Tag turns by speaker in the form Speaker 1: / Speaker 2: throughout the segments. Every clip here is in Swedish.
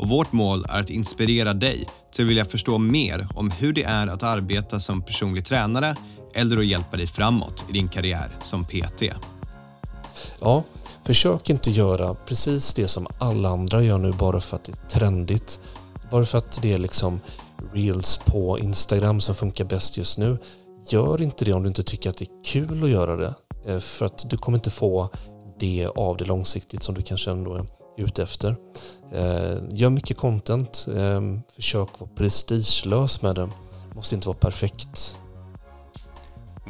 Speaker 1: och vårt mål är att inspirera dig till att vilja förstå mer om hur det är att arbeta som personlig tränare eller att hjälpa dig framåt i din karriär som PT.
Speaker 2: Ja, försök inte göra precis det som alla andra gör nu bara för att det är trendigt. Bara för att det är liksom reels på Instagram som funkar bäst just nu. Gör inte det om du inte tycker att det är kul att göra det. Eh, för att du kommer inte få det av det långsiktigt som du kanske ändå är ute efter. Eh, gör mycket content. Eh, försök vara prestigelös med det. Måste inte vara perfekt.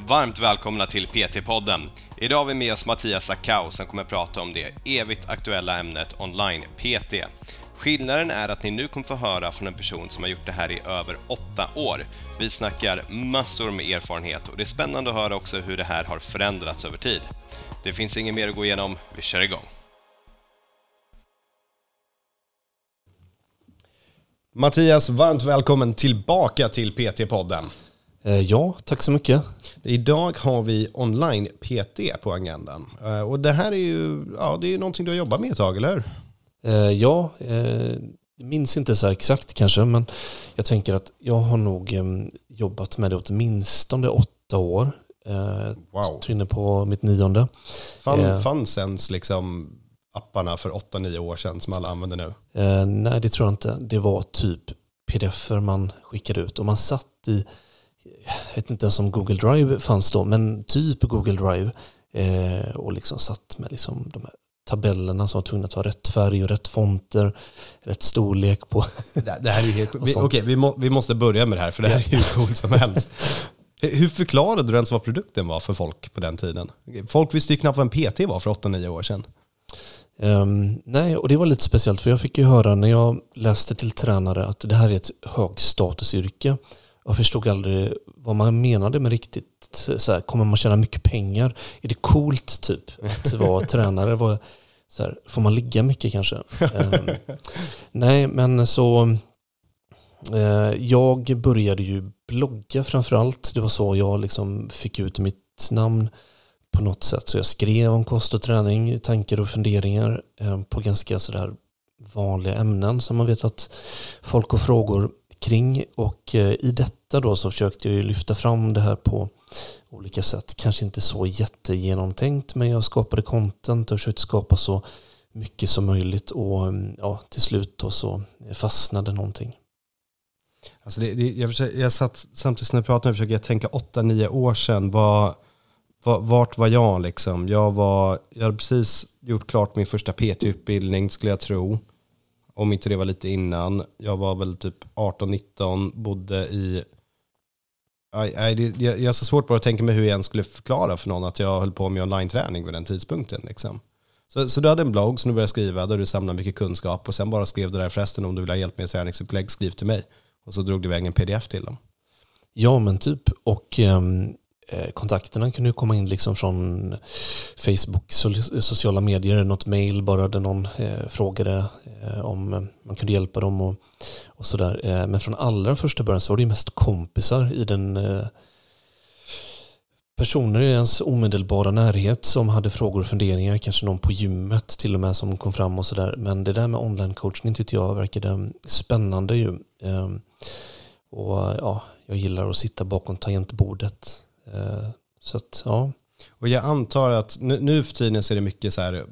Speaker 1: Varmt välkomna till PT-podden. Idag har vi med oss Mattias Akau som kommer att prata om det evigt aktuella ämnet online-PT. Skillnaden är att ni nu kommer få höra från en person som har gjort det här i över åtta år. Vi snackar massor med erfarenhet och det är spännande att höra också hur det här har förändrats över tid. Det finns inget mer att gå igenom, vi kör igång. Mattias, varmt välkommen tillbaka till PT-podden.
Speaker 2: Eh, ja, tack så mycket.
Speaker 1: Idag har vi online-PT på agendan. Eh, och det här är ju ja, det är någonting du har jobbat med ett tag, eller hur?
Speaker 2: Eh, ja, jag minns inte så exakt kanske, men jag tänker att jag har nog jobbat med det åtminstone åtta år. Wow. Jag på mitt nionde.
Speaker 1: Fann, fanns ens liksom apparna för 8-9 år sedan som alla använder nu?
Speaker 2: Eh, nej, det tror jag inte. Det var typ pdf-er man skickade ut och man satt i, jag vet inte ens om Google Drive fanns då, men typ Google Drive eh, och liksom satt med liksom de här tabellerna som var tvungna att ha rätt färg och rätt fonter, rätt storlek på.
Speaker 1: Det, det här är helt, vi, okej, vi, må, vi måste börja med det här för det här är hur coolt som helst. Hur förklarade du ens vad produkten var för folk på den tiden? Folk visste ju knappt vad en PT var för 8-9 år sedan.
Speaker 2: Um, nej, och det var lite speciellt för jag fick ju höra när jag läste till tränare att det här är ett högstatusyrke. Jag förstod aldrig vad man menade med riktigt. Så här, kommer man tjäna mycket pengar? Är det coolt typ att vara tränare? Var, så här, får man ligga mycket kanske? Um, nej, men så uh, jag började ju blogga framförallt. Det var så jag liksom fick ut mitt namn på något sätt. Så jag skrev om kost och träning, tankar och funderingar eh, på ganska sådär vanliga ämnen som man vet att folk har frågor kring. Och eh, i detta då så försökte jag ju lyfta fram det här på olika sätt. Kanske inte så jättegenomtänkt men jag skapade content och försökte skapa så mycket som möjligt och mm, ja, till slut då så fastnade någonting.
Speaker 1: Alltså det, det, jag, försöker, jag satt samtidigt som jag pratade försöker jag tänka 8-9 år sedan. Vad, vart var jag liksom? Jag, var, jag hade precis gjort klart min första PT-utbildning skulle jag tro. Om inte det var lite innan. Jag var väl typ 18-19, bodde i... Jag har så svårt bara att tänka mig hur jag ens skulle förklara för någon att jag höll på med online-träning vid den tidpunkten. Liksom. Så, så du hade en blogg som du började skriva där du samlade mycket kunskap och sen bara skrev du där förresten om du vill ha hjälp med träningsupplägg, skriv till mig. Och så drog du iväg en pdf till dem.
Speaker 2: Ja men typ. Och um, Eh, kontakterna kunde komma in liksom från Facebook, sociala medier, något mail bara där någon eh, frågade eh, om eh, man kunde hjälpa dem och, och sådär. Eh, men från allra första början så var det ju mest kompisar i den eh, personer i ens omedelbara närhet som hade frågor och funderingar, kanske någon på gymmet till och med som kom fram och sådär. Men det där med online coachning tyckte jag verkade spännande ju. Ehm, och ja, jag gillar att sitta bakom tangentbordet så att, ja.
Speaker 1: Och jag antar att nu, nu för tiden så är det mycket så här,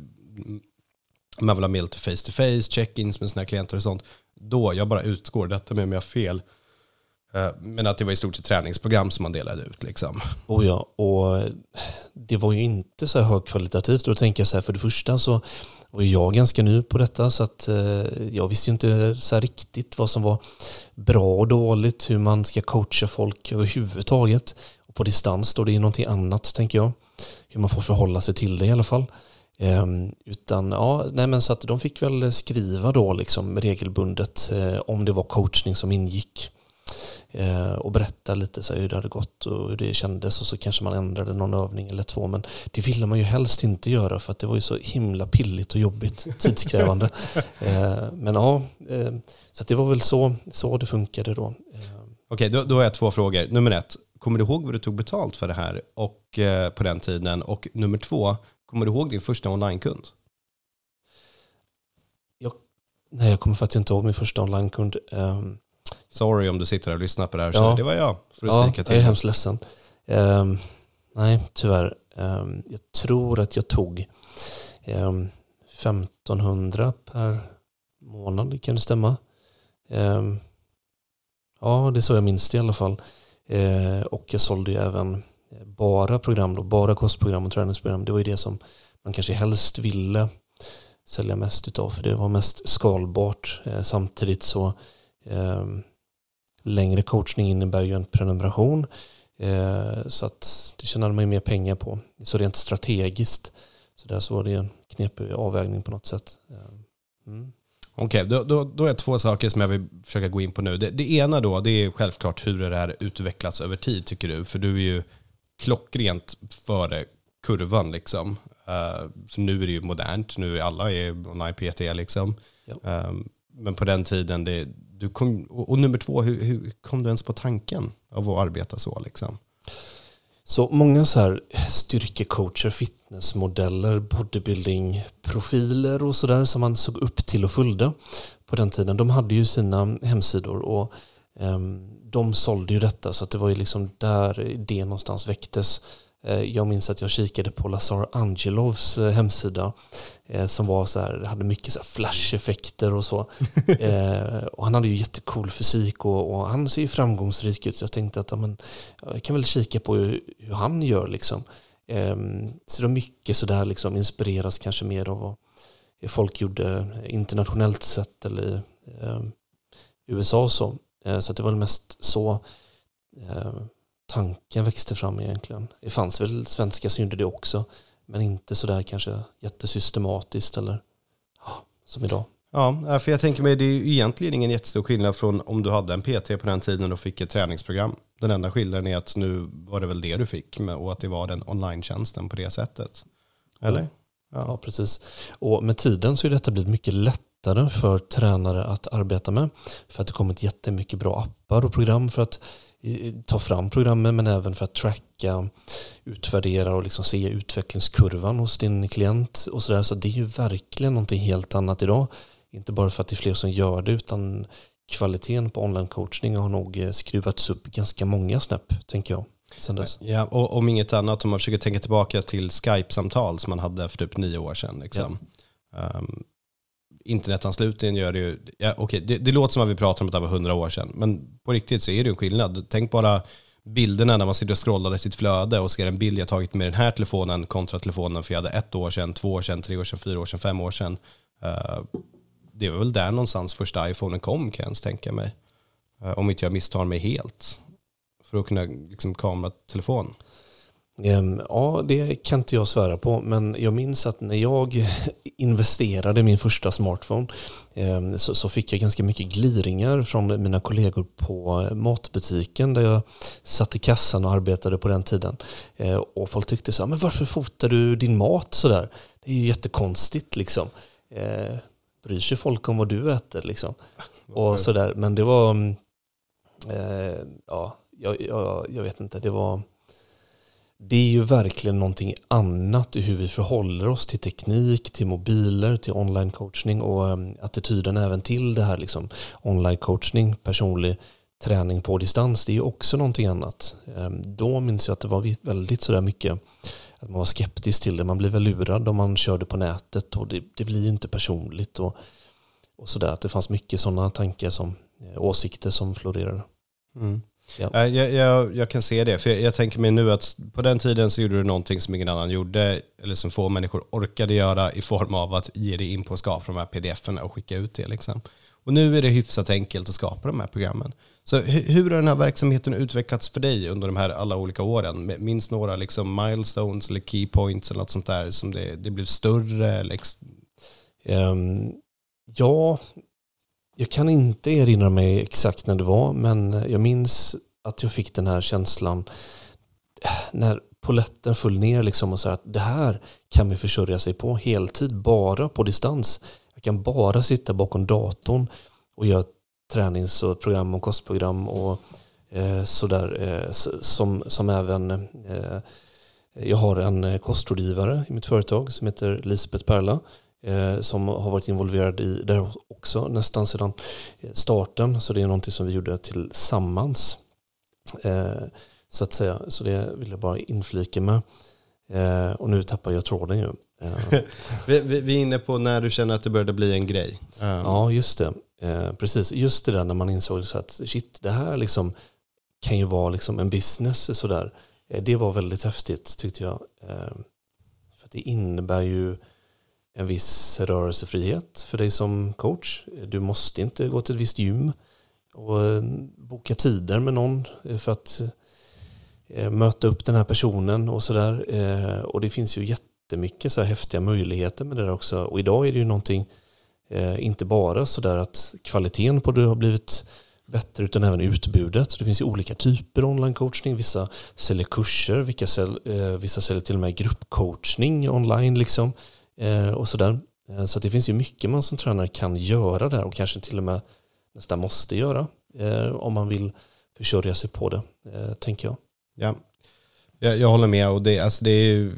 Speaker 1: man vill ha mail till face to face, check-ins med sina klienter och sånt. Då, jag bara utgår, detta med om jag har fel, eh, men att det var i stort sett träningsprogram som man delade ut. Liksom.
Speaker 2: Oh ja, och det var ju inte så här högkvalitativt. Då tänker jag så här, för det första så var jag ganska ny på detta så att eh, jag visste ju inte så riktigt vad som var bra och dåligt, hur man ska coacha folk överhuvudtaget på distans då, det är någonting annat tänker jag. Hur man får förhålla sig till det i alla fall. Um, utan ja, nej men så att de fick väl skriva då liksom regelbundet eh, om det var coachning som ingick. Eh, och berätta lite så hur det hade gått och hur det kändes och så kanske man ändrade någon övning eller två. Men det ville man ju helst inte göra för att det var ju så himla pilligt och jobbigt, tidskrävande. eh, men ja, så det var väl så, så det funkade då.
Speaker 1: Okej, då, då har jag två frågor. Nummer ett, kommer du ihåg vad du tog betalt för det här och, eh, på den tiden? Och nummer två, kommer du ihåg din första onlinekund?
Speaker 2: Jag, nej, jag kommer faktiskt inte ihåg min första onlinekund. Um,
Speaker 1: Sorry om du sitter och lyssnar på det här. Ja. Det var jag.
Speaker 2: För att ja, till. jag är hemskt ledsen. Um, nej, tyvärr. Um, jag tror att jag tog um, 1500 per månad. Kan det stämma? Ja, det är så jag minns det i alla fall. Eh, och jag sålde ju även eh, bara program, då, bara kostprogram och träningsprogram. Det var ju det som man kanske helst ville sälja mest utav för det var mest skalbart. Eh, samtidigt så längre coachning innebär ju en prenumeration. Så att det tjänade man ju mer pengar på. Så rent strategiskt. Så där så var det en knepig avvägning på något sätt.
Speaker 1: Mm. Okej, okay, då, då, då är två saker som jag vill försöka gå in på nu. Det, det, ena då, det är självklart hur det här utvecklats över tid tycker du? För du är ju klockrent före kurvan liksom. Uh, så nu är det ju modernt, nu är alla är online-PT liksom. Ja. Um, men på den tiden, det, du kom, och nummer två, hur, hur, kom du ens på tanken av att arbeta så? Liksom?
Speaker 2: Så många så här styrkecoacher, fitnessmodeller, bodybuilding-profiler och sådär som man såg upp till och följde på den tiden, de hade ju sina hemsidor och um, de sålde ju detta så att det var ju liksom där det någonstans väcktes. Eh, jag minns att jag kikade på Lazar Angelovs eh, hemsida eh, som var så här, hade mycket så flash-effekter och så. och han hade ju jättecool fysik och, och, han ser ju framgångsrik ut så jag tänkte att ja, jag kan väl kika på hur, hur han gör liksom. Ehm, så det var mycket sådär liksom inspireras kanske mer av vad folk gjorde internationellt sett eller i ehm, USA och så. Så det var mest så tanken växte fram egentligen. Det fanns väl svenskar som gjorde det också, men inte sådär kanske jättesystematiskt eller som idag.
Speaker 1: Ja, för jag tänker mig det är egentligen ingen jättestor skillnad från om du hade en PT på den tiden och fick ett träningsprogram. Den enda skillnaden är att nu var det väl det du fick och att det var den online-tjänsten på det sättet. Eller?
Speaker 2: Ja. ja, precis. Och med tiden så är detta blivit mycket lättare för tränare att arbeta med. För att det kommit jättemycket bra appar och program för att ta fram programmen men även för att tracka, utvärdera och liksom se utvecklingskurvan hos din klient och sådär. Så det är ju verkligen någonting helt annat idag. Inte bara för att det är fler som gör det utan kvaliteten på online coachning har nog eh, skruvats upp ganska många snäpp, tänker jag.
Speaker 1: Ja, och om inget annat, om man försöker tänka tillbaka till Skype-samtal som man hade för typ nio år sedan. Liksom. Ja. Um, internetanslutningen gör det ju, ja, okay, det, det låter som att vi pratar om att det var hundra år sedan, men på riktigt så är det ju en skillnad. Tänk bara bilderna när man sitter och scrollar i sitt flöde och ser en bild jag tagit med den här telefonen kontra telefonen för jag hade ett år sedan, två år sedan, tre år sedan, fyra år sedan, fem år sedan. Uh, det var väl där någonstans första iPhonen kom kan jag ens tänka mig. Uh, om inte jag misstar mig helt. För att kunna liksom kamera telefon.
Speaker 2: Ehm, ja, det kan inte jag svära på, men jag minns att när jag investerade i min första smartphone ehm, så, fick jag ganska mycket gliringar från mina kollegor på matbutiken där jag satt i kassan och arbetade på den tiden. Ehm, och folk tyckte så här, men varför fotar du din mat sådär? Det är ju jättekonstigt liksom. Bryr sig folk om vad du äter liksom? Och sådär, men det var, ja, jag, jag, jag vet inte, det var det är ju verkligen någonting annat i hur vi förhåller oss till teknik, till mobiler, till online coachning och ehm, attityden även till det här liksom online coachning, personlig träning på distans. Det är ju också någonting annat. Ehm, då minns jag att det var väldigt sådär mycket att man var skeptisk till det. Man blir väl lurad om man körde på nätet och det, det blir ju inte personligt och, och sådär. Att det fanns mycket sådana tankar som eh, åsikter som florerade. Mm.
Speaker 1: Ja. Jag, jag, jag, kan se det, för jag, jag, tänker mig nu att på den tiden så gjorde du någonting som ingen annan gjorde, eller som få människor orkade göra i form av att ge dig in på att skapa de här pdf-erna och skicka ut det. Liksom. Och nu är det hyfsat enkelt att skapa de här programmen. Så hur har den här verksamheten utvecklats för dig under de här alla olika åren? Minns några liksom milestones eller key points eller något sånt där som det, det blev större? Eller um,
Speaker 2: ja, jag kan inte erinra mig exakt när det var, men jag minns att jag fick den här känslan eh, när poletten föll ner liksom och sa att det här kan vi försörja sig på heltid, bara på distans. Jag kan bara sitta bakom datorn och göra träningsprogram och kostprogram och eh, sådär eh, som, som även eh, jag har en eh, kostrådgivare i mitt företag som heter Lisbeth Perla som har varit involverad i det också nästan sedan starten. Så det är någonting som vi gjorde tillsammans. Eh, så att säga. Så det vill jag bara inflika med. Eh, och nu tappar jag tråden ju.
Speaker 1: Eh. vi, vi, är inne på när du känner att det började bli en grej.
Speaker 2: Um. Ja, just det. Eh, precis. Just det där när man insåg så att shit, det här liksom kan ju vara liksom en business. Sådär. Eh, det var väldigt häftigt tyckte jag. Eh, för det innebär ju en viss rörelsefrihet för dig som coach. Du måste inte gå till ett visst gym och eh, boka tider med någon eh, för att eh, möta upp den här personen och sådär. Och det finns ju jättemycket så här häftiga möjligheter med det där också. Och idag är det ju någonting, inte bara sådär att kvaliteten på det har blivit bättre utan även utbudet. Så det finns ju olika typer av online-coachning. Vissa säljer kurser, vissa säljer, vissa säljer till och med gruppcoachning online. Liksom och sådär. Eh, så det finns ju mycket man som tränare kan göra där och kanske till och med nästan måste göra eh, om man vill försörja sig på det, eh, tänker jag.
Speaker 1: Ja, jag, jag håller med. Och det, alltså det är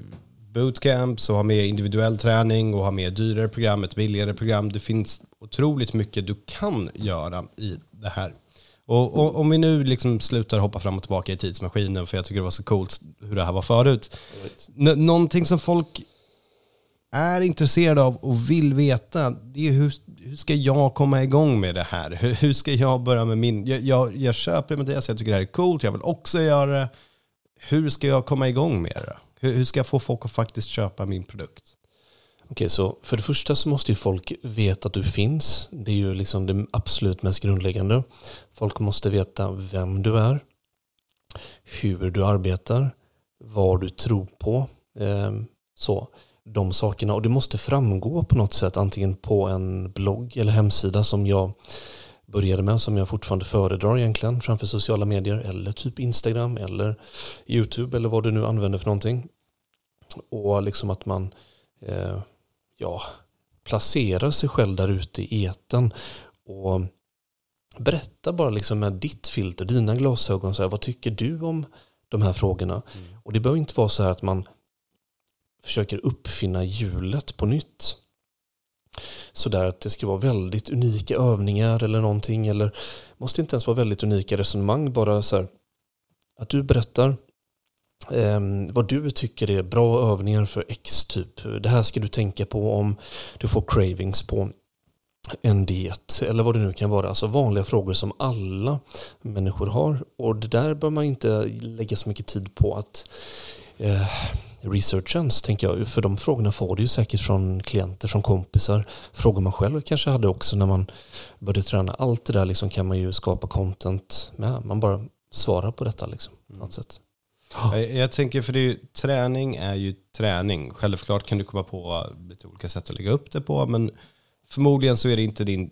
Speaker 1: bootcamps och ha med individuell träning och ha med dyrare program, ett billigare program. Det finns otroligt mycket du kan göra i det här. Och, och, om vi nu liksom slutar hoppa fram och tillbaka i tidsmaskinen, för jag tycker det var så coolt hur det här var förut. N någonting som folk är intresserad av och vill veta, det är hur, hur ska jag komma igång med det här? Hur, hur ska jag börja med min... Jag, jag, jag köper det Mattias, jag tycker det här är coolt, jag vill också göra det. Hur ska jag komma igång med det? Hur, hur ska jag få folk att faktiskt köpa min produkt?
Speaker 2: Okej, så för det första så måste ju folk veta att du finns. Det är ju liksom det absolut mest grundläggande. Folk måste veta vem du är, hur du arbetar, vad du tror på. Eh, så de sakerna. Och det måste framgå på något sätt, antingen på en blogg eller hemsida som jag började med, som jag fortfarande föredrar egentligen framför sociala medier, eller typ Instagram eller YouTube eller vad du nu använder för någonting. Och liksom att man eh, ja, placerar sig själv där ute i eten och berätta bara liksom med ditt filter, dina glasögon, så här, vad tycker du om de här frågorna? Mm. Och det behöver inte vara så här att man försöker uppfinna hjulet på nytt. Så där att det ska vara väldigt unika övningar eller någonting eller måste inte ens vara väldigt unika resonemang bara så här att du berättar eh, vad du tycker är bra övningar för X typ. Det här ska du tänka på om du får cravings på en diet eller vad det nu kan vara. Alltså vanliga frågor som alla människor har och det där bör man inte lägga så mycket tid på att eh, researchens, tänker jag. För de frågorna får du ju säkert från klienter, från kompisar. Frågor man själv kanske hade också när man började träna. Allt det där liksom kan man ju skapa content med. Man bara svarar på detta liksom, på något sätt. Mm.
Speaker 1: Jag, jag tänker, för det är ju, träning är ju träning. Självklart kan du komma på lite olika sätt att lägga upp det på, men förmodligen så är det inte din,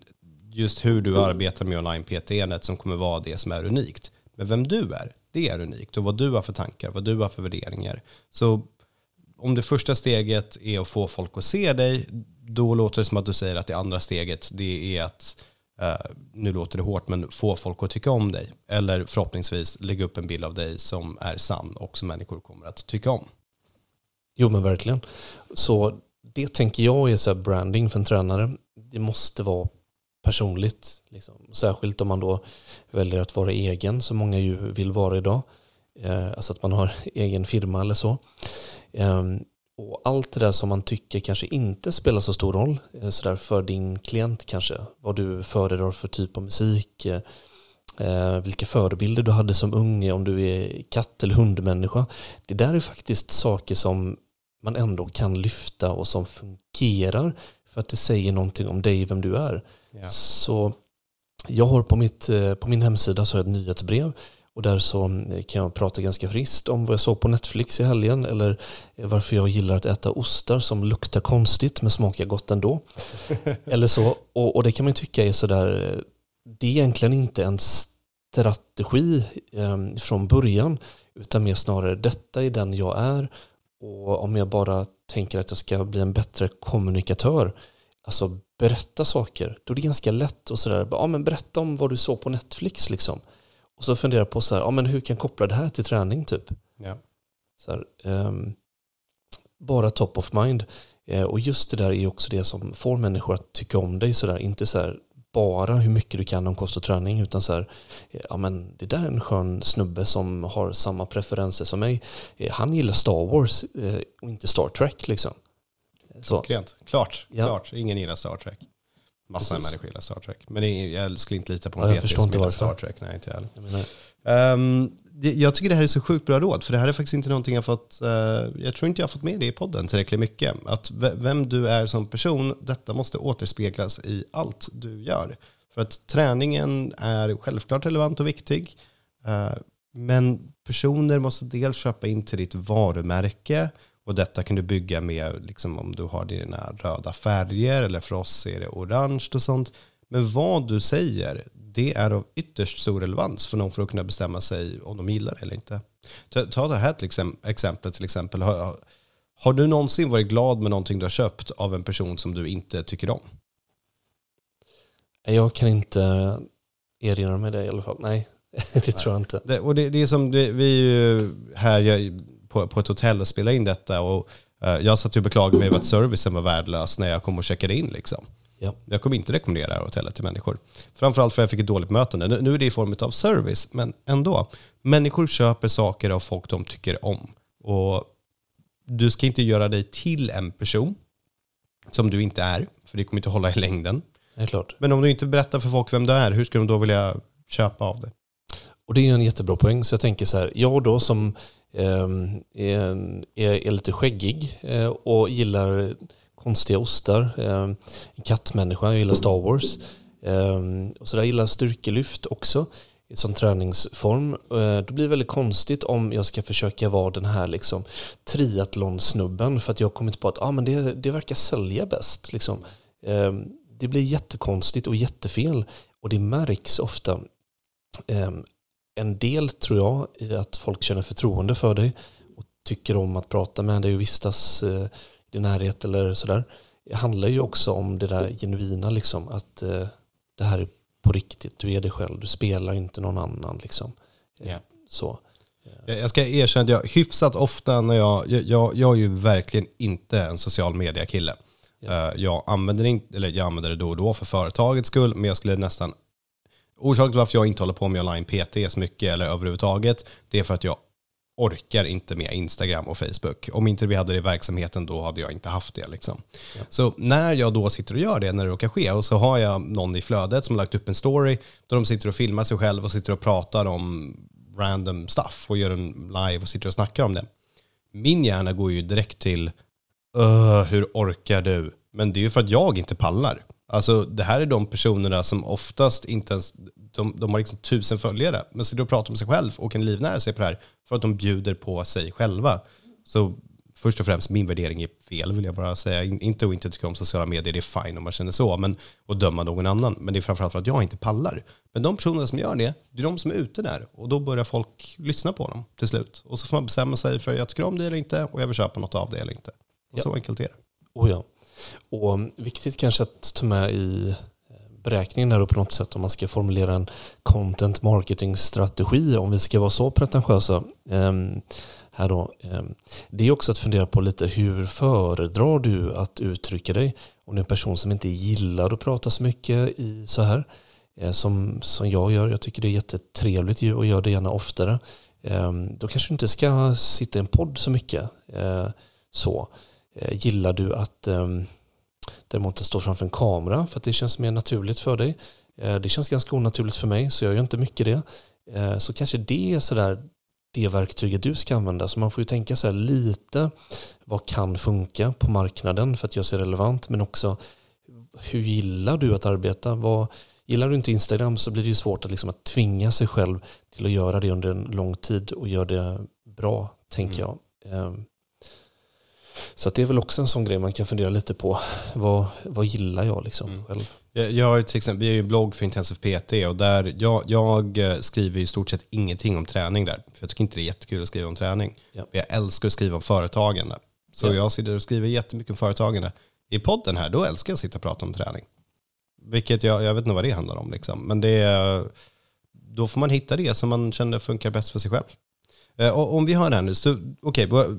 Speaker 1: just hur du arbetar med online-PT-enhet som kommer vara det som är unikt. Men vem du är, det är unikt och vad du har för tankar, vad du har för värderingar. Så om det första steget är att få folk att se dig, då låter det som att du säger att det andra steget det är att, eh, nu låter det hårt, men få folk att tycka om dig. Eller förhoppningsvis lägga upp en bild av dig som är sann och som människor kommer att tycka om.
Speaker 2: Jo men verkligen. Så det tänker jag är så branding för en tränare. Det måste vara personligt. Liksom. Särskilt om man då väljer att vara egen, som många ju vill vara idag. Eh, alltså att man har egen firma eller så. Ehm, och allt det där som man tycker kanske inte spelar så stor roll eh, så för din klient kanske. Vad du föredrar för typ av musik, eh, vilka förebilder du hade som unge, om du är katt eller hundmänniska. Det där är faktiskt saker som man ändå kan lyfta och som fungerar för att det säger någonting om dig, vem du är. Ja. Så jag har på, mitt, eh, på min hemsida så har jag ett nyhetsbrev Och där så kan jag prata ganska friskt om vad jag såg på Netflix i helgen eller varför jag gillar att äta ostar som luktar konstigt men smakar gott ändå. eller så. Och, och det kan man tycka är sådär, det är egentligen inte en strategi eh, från början utan mer snarare detta är den jag är och om jag bara tänker att jag ska bli en bättre kommunikatör alltså berätta saker, då är det ganska lätt att sådär, ja men berätta om vad du såg på Netflix liksom. Och så fundera på så här, ja men hur kan jag koppla det här till träning typ?
Speaker 1: Ja.
Speaker 2: Så här, um, bara top of mind. Uh, och just det där är också det som får människor att tycka om dig sådär, inte så här bara hur mycket du kan om kost och träning utan så här, ja men det där är en skön snubbe som har samma preferenser som mig. Uh, han gillar Star Wars uh, och inte Star Trek liksom.
Speaker 1: Klockrent. Klart, ja. klart. Ingen gillar Star Trek. Massa Precis. människor gillar Star Trek. Men jag skulle inte lita på en ja, PT som gillar Star Trek. Nej, inte jag Um, det, jag tycker det här är så sjukt bra råd, för det här är faktiskt inte någonting jag fått, uh, jag tror inte jag har fått med det i podden tillräckligt mycket. Att vem du är som person, detta måste återspeglas i allt du gör. För att träningen är självklart relevant och viktig, uh, men personer måste dels köpa in till ditt varumärke, och detta kan du bygga med liksom, om du har dina röda färger eller för oss är det orange och sånt. Men vad du säger, det är av ytterst stor relevans för någon för att kunna bestämma sig om de gillar det eller inte. Ta, ta det här till exempel, till exempel. Har, har du någonsin varit glad med någonting du har köpt av en person som du inte tycker om?
Speaker 2: Jag kan inte erinra mig det i alla fall. Nej, det tror jag inte.
Speaker 1: Det, och det, det är som, det, vi är ju här, jag, på, på ett hotell och spela in detta. Och, uh, jag satt och beklagade mig över att servicen var värdelös när jag kom och checkade in. Liksom. Ja. Jag kommer inte rekommendera det här hotellet till människor. Framförallt för att jag fick ett dåligt mötande. Nu, nu är det i form av service, men ändå. Människor köper saker av folk de tycker om. Och du ska inte göra dig till en person som du inte är, för det kommer inte hålla i längden.
Speaker 2: Det är klart.
Speaker 1: Men om du inte berättar för folk vem du är, hur ska de då vilja köpa av det?
Speaker 2: Och det är en jättebra poäng. Så jag tänker så här, jag då som Ehm, är, är, lite skäggig eh, och gillar konstiga ostar. Ehm, en kattmänniska, jag gillar Star Wars. Ehm, och så där gillar styrkelyft också i sån träningsform. Eh, det då blir det väldigt konstigt om jag ska försöka vara den här liksom triathlonsnubben för att jag har kommit på att ah, men det, det verkar sälja bäst. Liksom. Det blir jättekonstigt och jättefel och det märks ofta en del tror jag i att folk känner förtroende för dig och tycker om att prata med dig och vistas eh, i din närhet eller sådär. Det handlar ju också om det där genuina liksom att eh, det här är på riktigt, du är dig själv, du spelar inte någon annan liksom. Yeah. Så.
Speaker 1: Jag ska erkänna att jag hyfsat ofta när jag, jag, jag är ju verkligen inte en social media-kille. Yeah. Jag, använder inte, eller jag använder det då och då för företagets skull, men jag skulle nästan Orsaken till varför jag inte håller på med online PT så mycket eller överhuvudtaget, det är för att jag orkar inte med Instagram och Facebook. Om inte vi hade det i verksamheten då hade jag inte haft det. Liksom. Ja. Så när jag då sitter och gör det, när det råkar ske, och så har jag någon i flödet som har lagt upp en story där de sitter och filmar sig själv och sitter och pratar om random stuff och gör en live och sitter och snackar om det. Min hjärna går ju direkt till, hur orkar du? Men det är ju för att jag inte pallar. Alltså det här är de personerna som oftast inte ens, de, de har liksom tusen följare, men sitter och pratar om sig själv och kan livnära sig på det här för att de bjuder på sig själva. Så först och främst, min värdering är fel vill jag bara säga. Inte att inte tycka om sociala medier, det är fine om man känner så, men att döma någon annan. Men det är framförallt för att jag inte pallar. Men de personerna som gör det, det är de som är ute där. Och då börjar folk lyssna på dem till slut. Och så får man bestämma sig för att jag tycker om det eller inte och jag vill köpa något av det eller inte. Och ja. så enkelt är det.
Speaker 2: Oh ja. Och viktigt kanske att ta med i eh, beräkningen här på något sätt om man ska formulera en content marketing strategi om vi ska vara så pretentiösa. Ehm, här då. Ehm, det är också att fundera på lite hur föredrar du att uttrycka dig? Om du är en person som inte gillar att prata så mycket i så här eh, som, som jag gör. Jag tycker det är jättetrevligt och gör det gärna oftare. Ehm, då kanske du inte ska sitta i en podd så mycket. Eh, så. Eh, gillar du att ehm, däremot inte stå framför en kamera för att det känns mer naturligt för dig? Eh, det känns ganska onaturligt för mig så jag gör inte mycket det. Eh, så kanske det är sådär det verktyget du ska använda. Så man får ju tänka så här lite vad kan funka på marknaden för att göra sig relevant men också hur gillar du att arbeta? Vad, Gillar du inte Instagram så blir det ju svårt att, liksom att tvinga sig själv till att göra det under en lång tid och göra det bra, tänker mm. jag. Så det är väl också en sån grej man kan fundera lite på. Vad, vad gillar jag liksom mm. själv?
Speaker 1: Jag, jag har till exempel, vi har ju en blogg för Intensive PT och där jag, jag eh, skriver i stort sett ingenting om träning där. För jag tycker inte det är jättekul att skriva om träning. Ja. Jag älskar att skriva om företagande. Så ja. jag sitter och skriver jättemycket om företagande. I podden här, då älskar jag att sitta och prata om träning. Vilket jag, jag vet inte vad det handlar om liksom. Men det är, då får man hitta det som man känner funkar bäst för sig själv. Eh, och om vi har det här nu, så okej, okay,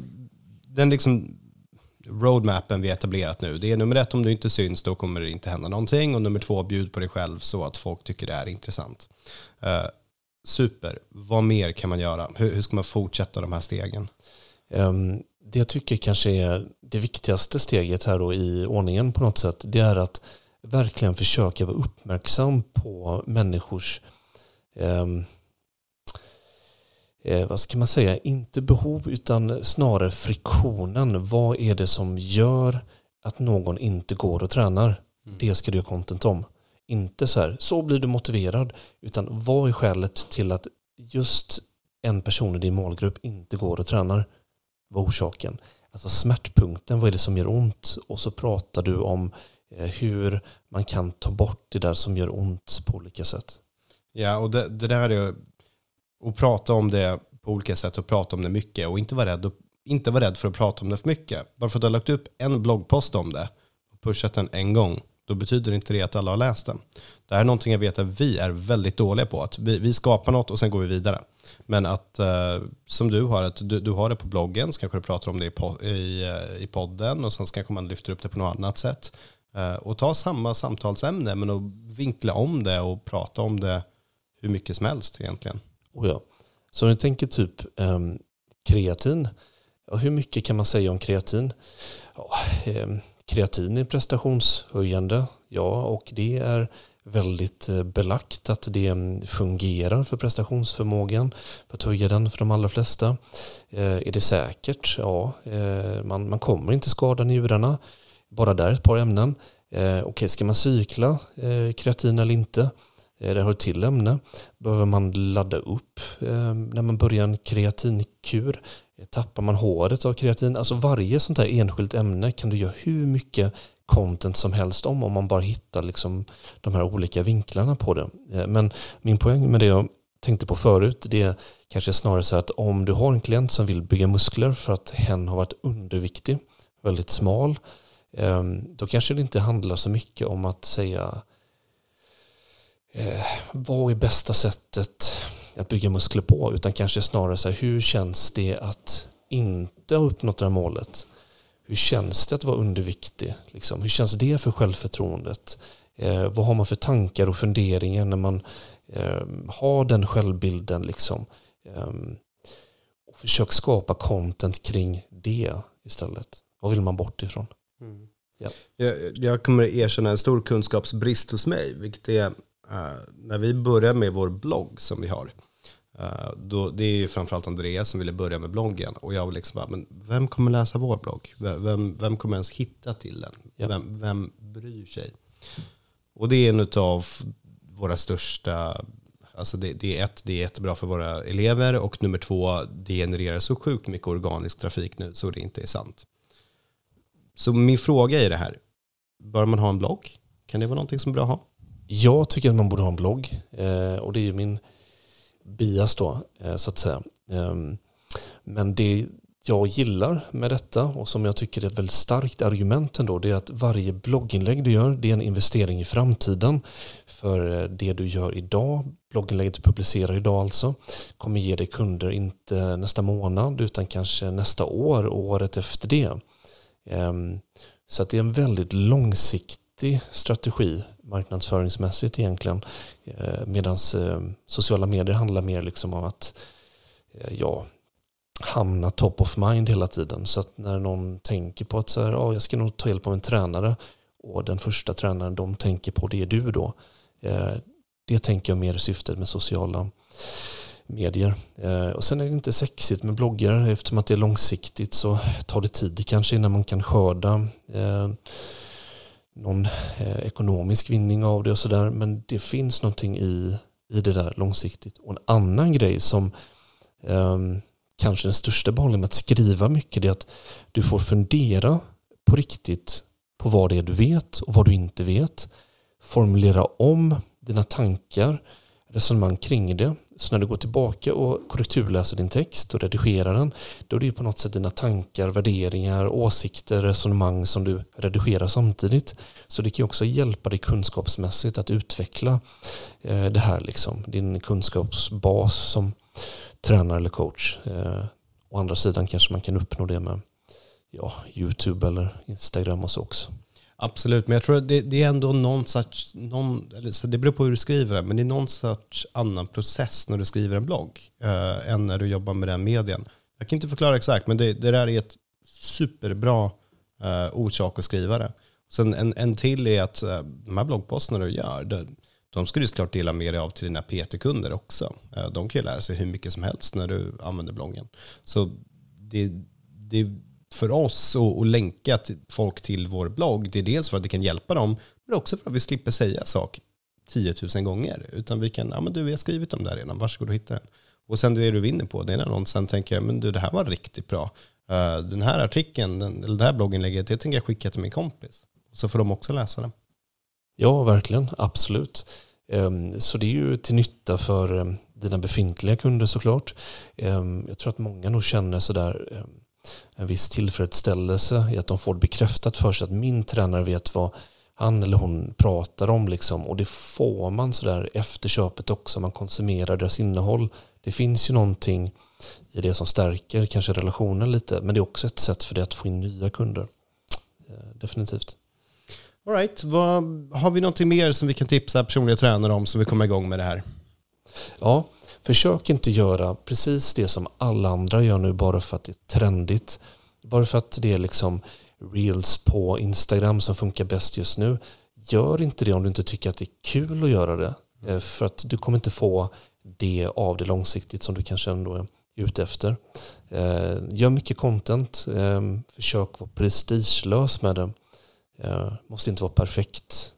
Speaker 1: den liksom roadmappen vi etablerat nu, det är nummer ett, om du inte syns då kommer det inte hända någonting och nummer två, bjud på dig själv så att folk tycker det är intressant. Uh, super, vad mer kan man göra? Hur, hur ska man fortsätta de här stegen?
Speaker 2: Um, det jag tycker kanske är det viktigaste steget här då i ordningen på något sätt, det är att verkligen försöka vara uppmärksam på människors um, eh, vad ska man säga, inte behov utan snarare friktionen. Vad är det som gör att någon inte går och tränar? Mm. Det ska du göra content om. Inte så här, så blir du motiverad, utan vad är skälet till att just en person i din målgrupp inte går och tränar? Vad är orsaken? Alltså smärtpunkten, vad är det som gör ont? Och så pratar du om eh, hur man kan ta bort det där som gör ont på olika sätt.
Speaker 1: Ja, och det, det där är och prata om det på olika sätt och prata om det mycket och inte vara rädd, och, inte vara rädd för att prata om det för mycket. Bara för att du har lagt upp en bloggpost om det och pushat den en gång, då betyder inte det att alla har läst den. Det här är någonting jag vet att vi är väldigt dåliga på. Att vi, vi skapar något och sen går vi vidare. Men att, eh, som du har, att du, du har det på bloggen, så kanske du pratar om det i, po i, eh, i podden och sen kanske man lyfter upp det på något annat sätt. Eh, och ta samma samtalsämne men att vinkla om det och prata om det hur mycket som helst egentligen.
Speaker 2: Oh ja. Så om vi tänker typ um, kreatin. Ja, hur mycket kan man säga om kreatin? Ja, um, kreatin är prestationshöjande. Ja, och det är väldigt eh, belagt att det ehm, fungerar för prestationsförmågan, för att höja den för de allra flesta. Eh, är det säkert? Ja, eh, man, man kommer inte skada njurarna. Bara där ett par ämnen. Eh, okej, okay, ska man cykla eh, kreatin eller inte? Eh, det har ett till ämne. Behöver man ladda upp eh, när man börjar en kreatinkur? Eh, tappar man håret av kreatin? Alltså varje sånt här enskilt ämne kan du göra hur mycket content som helst om om man bara hittar liksom de här olika vinklarna på det. Men min poäng med det jag tänkte på förut det är kanske snarare så att om du har en klient som vill bygga muskler för att hen har varit underviktig, väldigt smal, då kanske det inte handlar så mycket om att säga eh, vad är bästa sättet att bygga muskler på utan kanske snarare så här, hur känns det att inte ha uppnått det här målet? Hur känns det att vara underviktig? Liksom? Hur känns det för självförtroendet? Eh, vad har man för tankar och funderingar när man eh, har den självbilden? Liksom? Eh, och försök skapa content kring det istället. Vad vill man bort ifrån? Mm.
Speaker 1: Ja. Jag, jag kommer erkänna en stor kunskapsbrist hos mig, vilket är när vi började med vår blogg som vi har, uh, då, det är ju framförallt Andreas som ville börja med bloggen. Och jag var liksom bara, men vem kommer läsa vår blogg? Vem, vem kommer ens hitta till den? Ja. Vem, vem bryr sig? Och det är en av våra största, alltså det, det, är ett, det är jättebra för våra elever och nummer två, det genererar så sjukt mycket organisk trafik nu så det inte är sant. Så min fråga är det här, bör man ha en blogg? Kan det vara någonting som är bra att ha?
Speaker 2: Jag tycker att man borde ha en blogg eh, och det är ju min bias då eh, så att säga. Ehm, men det jag gillar med detta och som jag tycker är ett väldigt starkt argument ändå det är att varje blogginlägg du gör det är en investering i framtiden. För eh, det du gör idag, blogginlägget du publicerar idag alltså, kommer ge dig kunder inte nästa månad utan kanske nästa år och året efter det. Ehm, så att det är en väldigt långsiktig strategi marknadsföringsmässigt egentligen. Eh, Medan eh, sociala medier handlar mer liksom om att eh, ja, hamna top of mind hela tiden. Så att när någon tänker på att så här, oh, jag ska nog ta hjälp av en tränare och den första tränaren de tänker på det är du då. Det tänker jag mer syftet med sociala medier. Och sen är det inte sexigt med bloggar eftersom att det är långsiktigt så tar det tid kanske innan man kan skörda någon eh, ekonomisk vinning av det och sådär. Men det finns någonting i, i det där långsiktigt. Och en annan grej som eh, kanske den största behållningen med att skriva mycket är att du får fundera på riktigt på vad det är du vet och vad du inte vet. Formulera om dina tankar, resonemang kring det. Så när du går tillbaka och korrekturläser din text och redigerar den, då är det på något sätt dina tankar, värderingar, åsikter, resonemang som du redigerar samtidigt. Så det kan också hjälpa dig kunskapsmässigt att utveckla eh, det här, liksom, din kunskapsbas som tränare eller coach. Eh, å andra sidan kanske man kan uppnå det med ja, YouTube eller Instagram och så också.
Speaker 1: Absolut, men jag tror att det, det är ändå någon sorts, någon, eller, så det beror på hur du skriver det, men det är någon sorts annan process när du skriver en blogg eh, än när du jobbar med den medien. Jag kan inte förklara exakt, men det, det där är ett superbra eh, orsak att skriva det. Sen en, en till är att eh, de här bloggposterna du gör, det, de ska du såklart dela med dig av till dina PT-kunder också. Eh, de kan ju lära sig hur mycket som helst när du använder bloggen. Så det, det för oss att länka till folk till vår blogg, det är dels för att det kan hjälpa dem, men också för att vi slipper säga sak 10 000 gånger. Utan vi kan, ja men du, vi har skrivit om det här redan, varsågod och hitta den. Och sen det du vinner på, det är när någon sen tänker, men du, det här var riktigt bra. Uh, den här artikeln, den, eller det här blogginlägget, det tänker jag skicka till min kompis. Så får de också läsa den.
Speaker 2: Ja, verkligen, absolut. Um, så det är ju till nytta för um, dina befintliga kunder såklart. Um, jag tror att många nog känner sådär en viss tillfredsställelse i att de får bekräftat för sig att min tränare vet vad han eller hon pratar om. Liksom. Och det får man sådär efter köpet också. Man konsumerar deras innehåll. Det finns ju någonting i det som stärker kanske relationen lite. Men det är också ett sätt för det att få in nya kunder. Eh, definitivt.
Speaker 1: All right. Vad, har vi någonting mer som vi kan tipsa personliga tränare om som vi kommer igång med det här?
Speaker 2: Ja, Försök inte göra precis det som alla andra gör nu bara för att det är trendigt. Bara för att det är liksom reels på Instagram som funkar bäst just nu. Gör inte det om du inte tycker att det är kul att göra det. Eh, för att du kommer inte få det av det långsiktigt som du kanske ändå är ute efter. Eh, gör mycket content. Eh, försök vara prestigelös med det. Måste inte vara perfekt.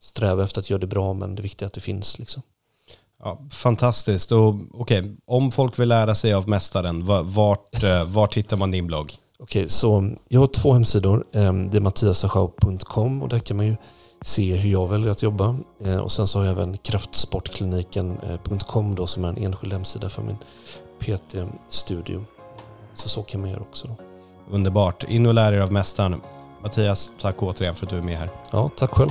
Speaker 2: Sträva efter att göra det bra men det viktiga är att det finns. Liksom.
Speaker 1: Ja, fantastiskt. Och, okay, om folk vill lära sig av mästaren, vart, eh, vart hittar man din blogg?
Speaker 2: Okej, okay, så jag har två hemsidor. Ehm, det är mattiasachau.com och där kan man ju se hur jag väljer att jobba. Eh, och sen så har jag även kraftsportkliniken.com då som är en enskild hemsida för min PT-studio. Så så kan man göra också. Då.
Speaker 1: Underbart. In och lär er av mästaren. Mattias, tack återigen för att du är med här.
Speaker 2: Ja, tack själv.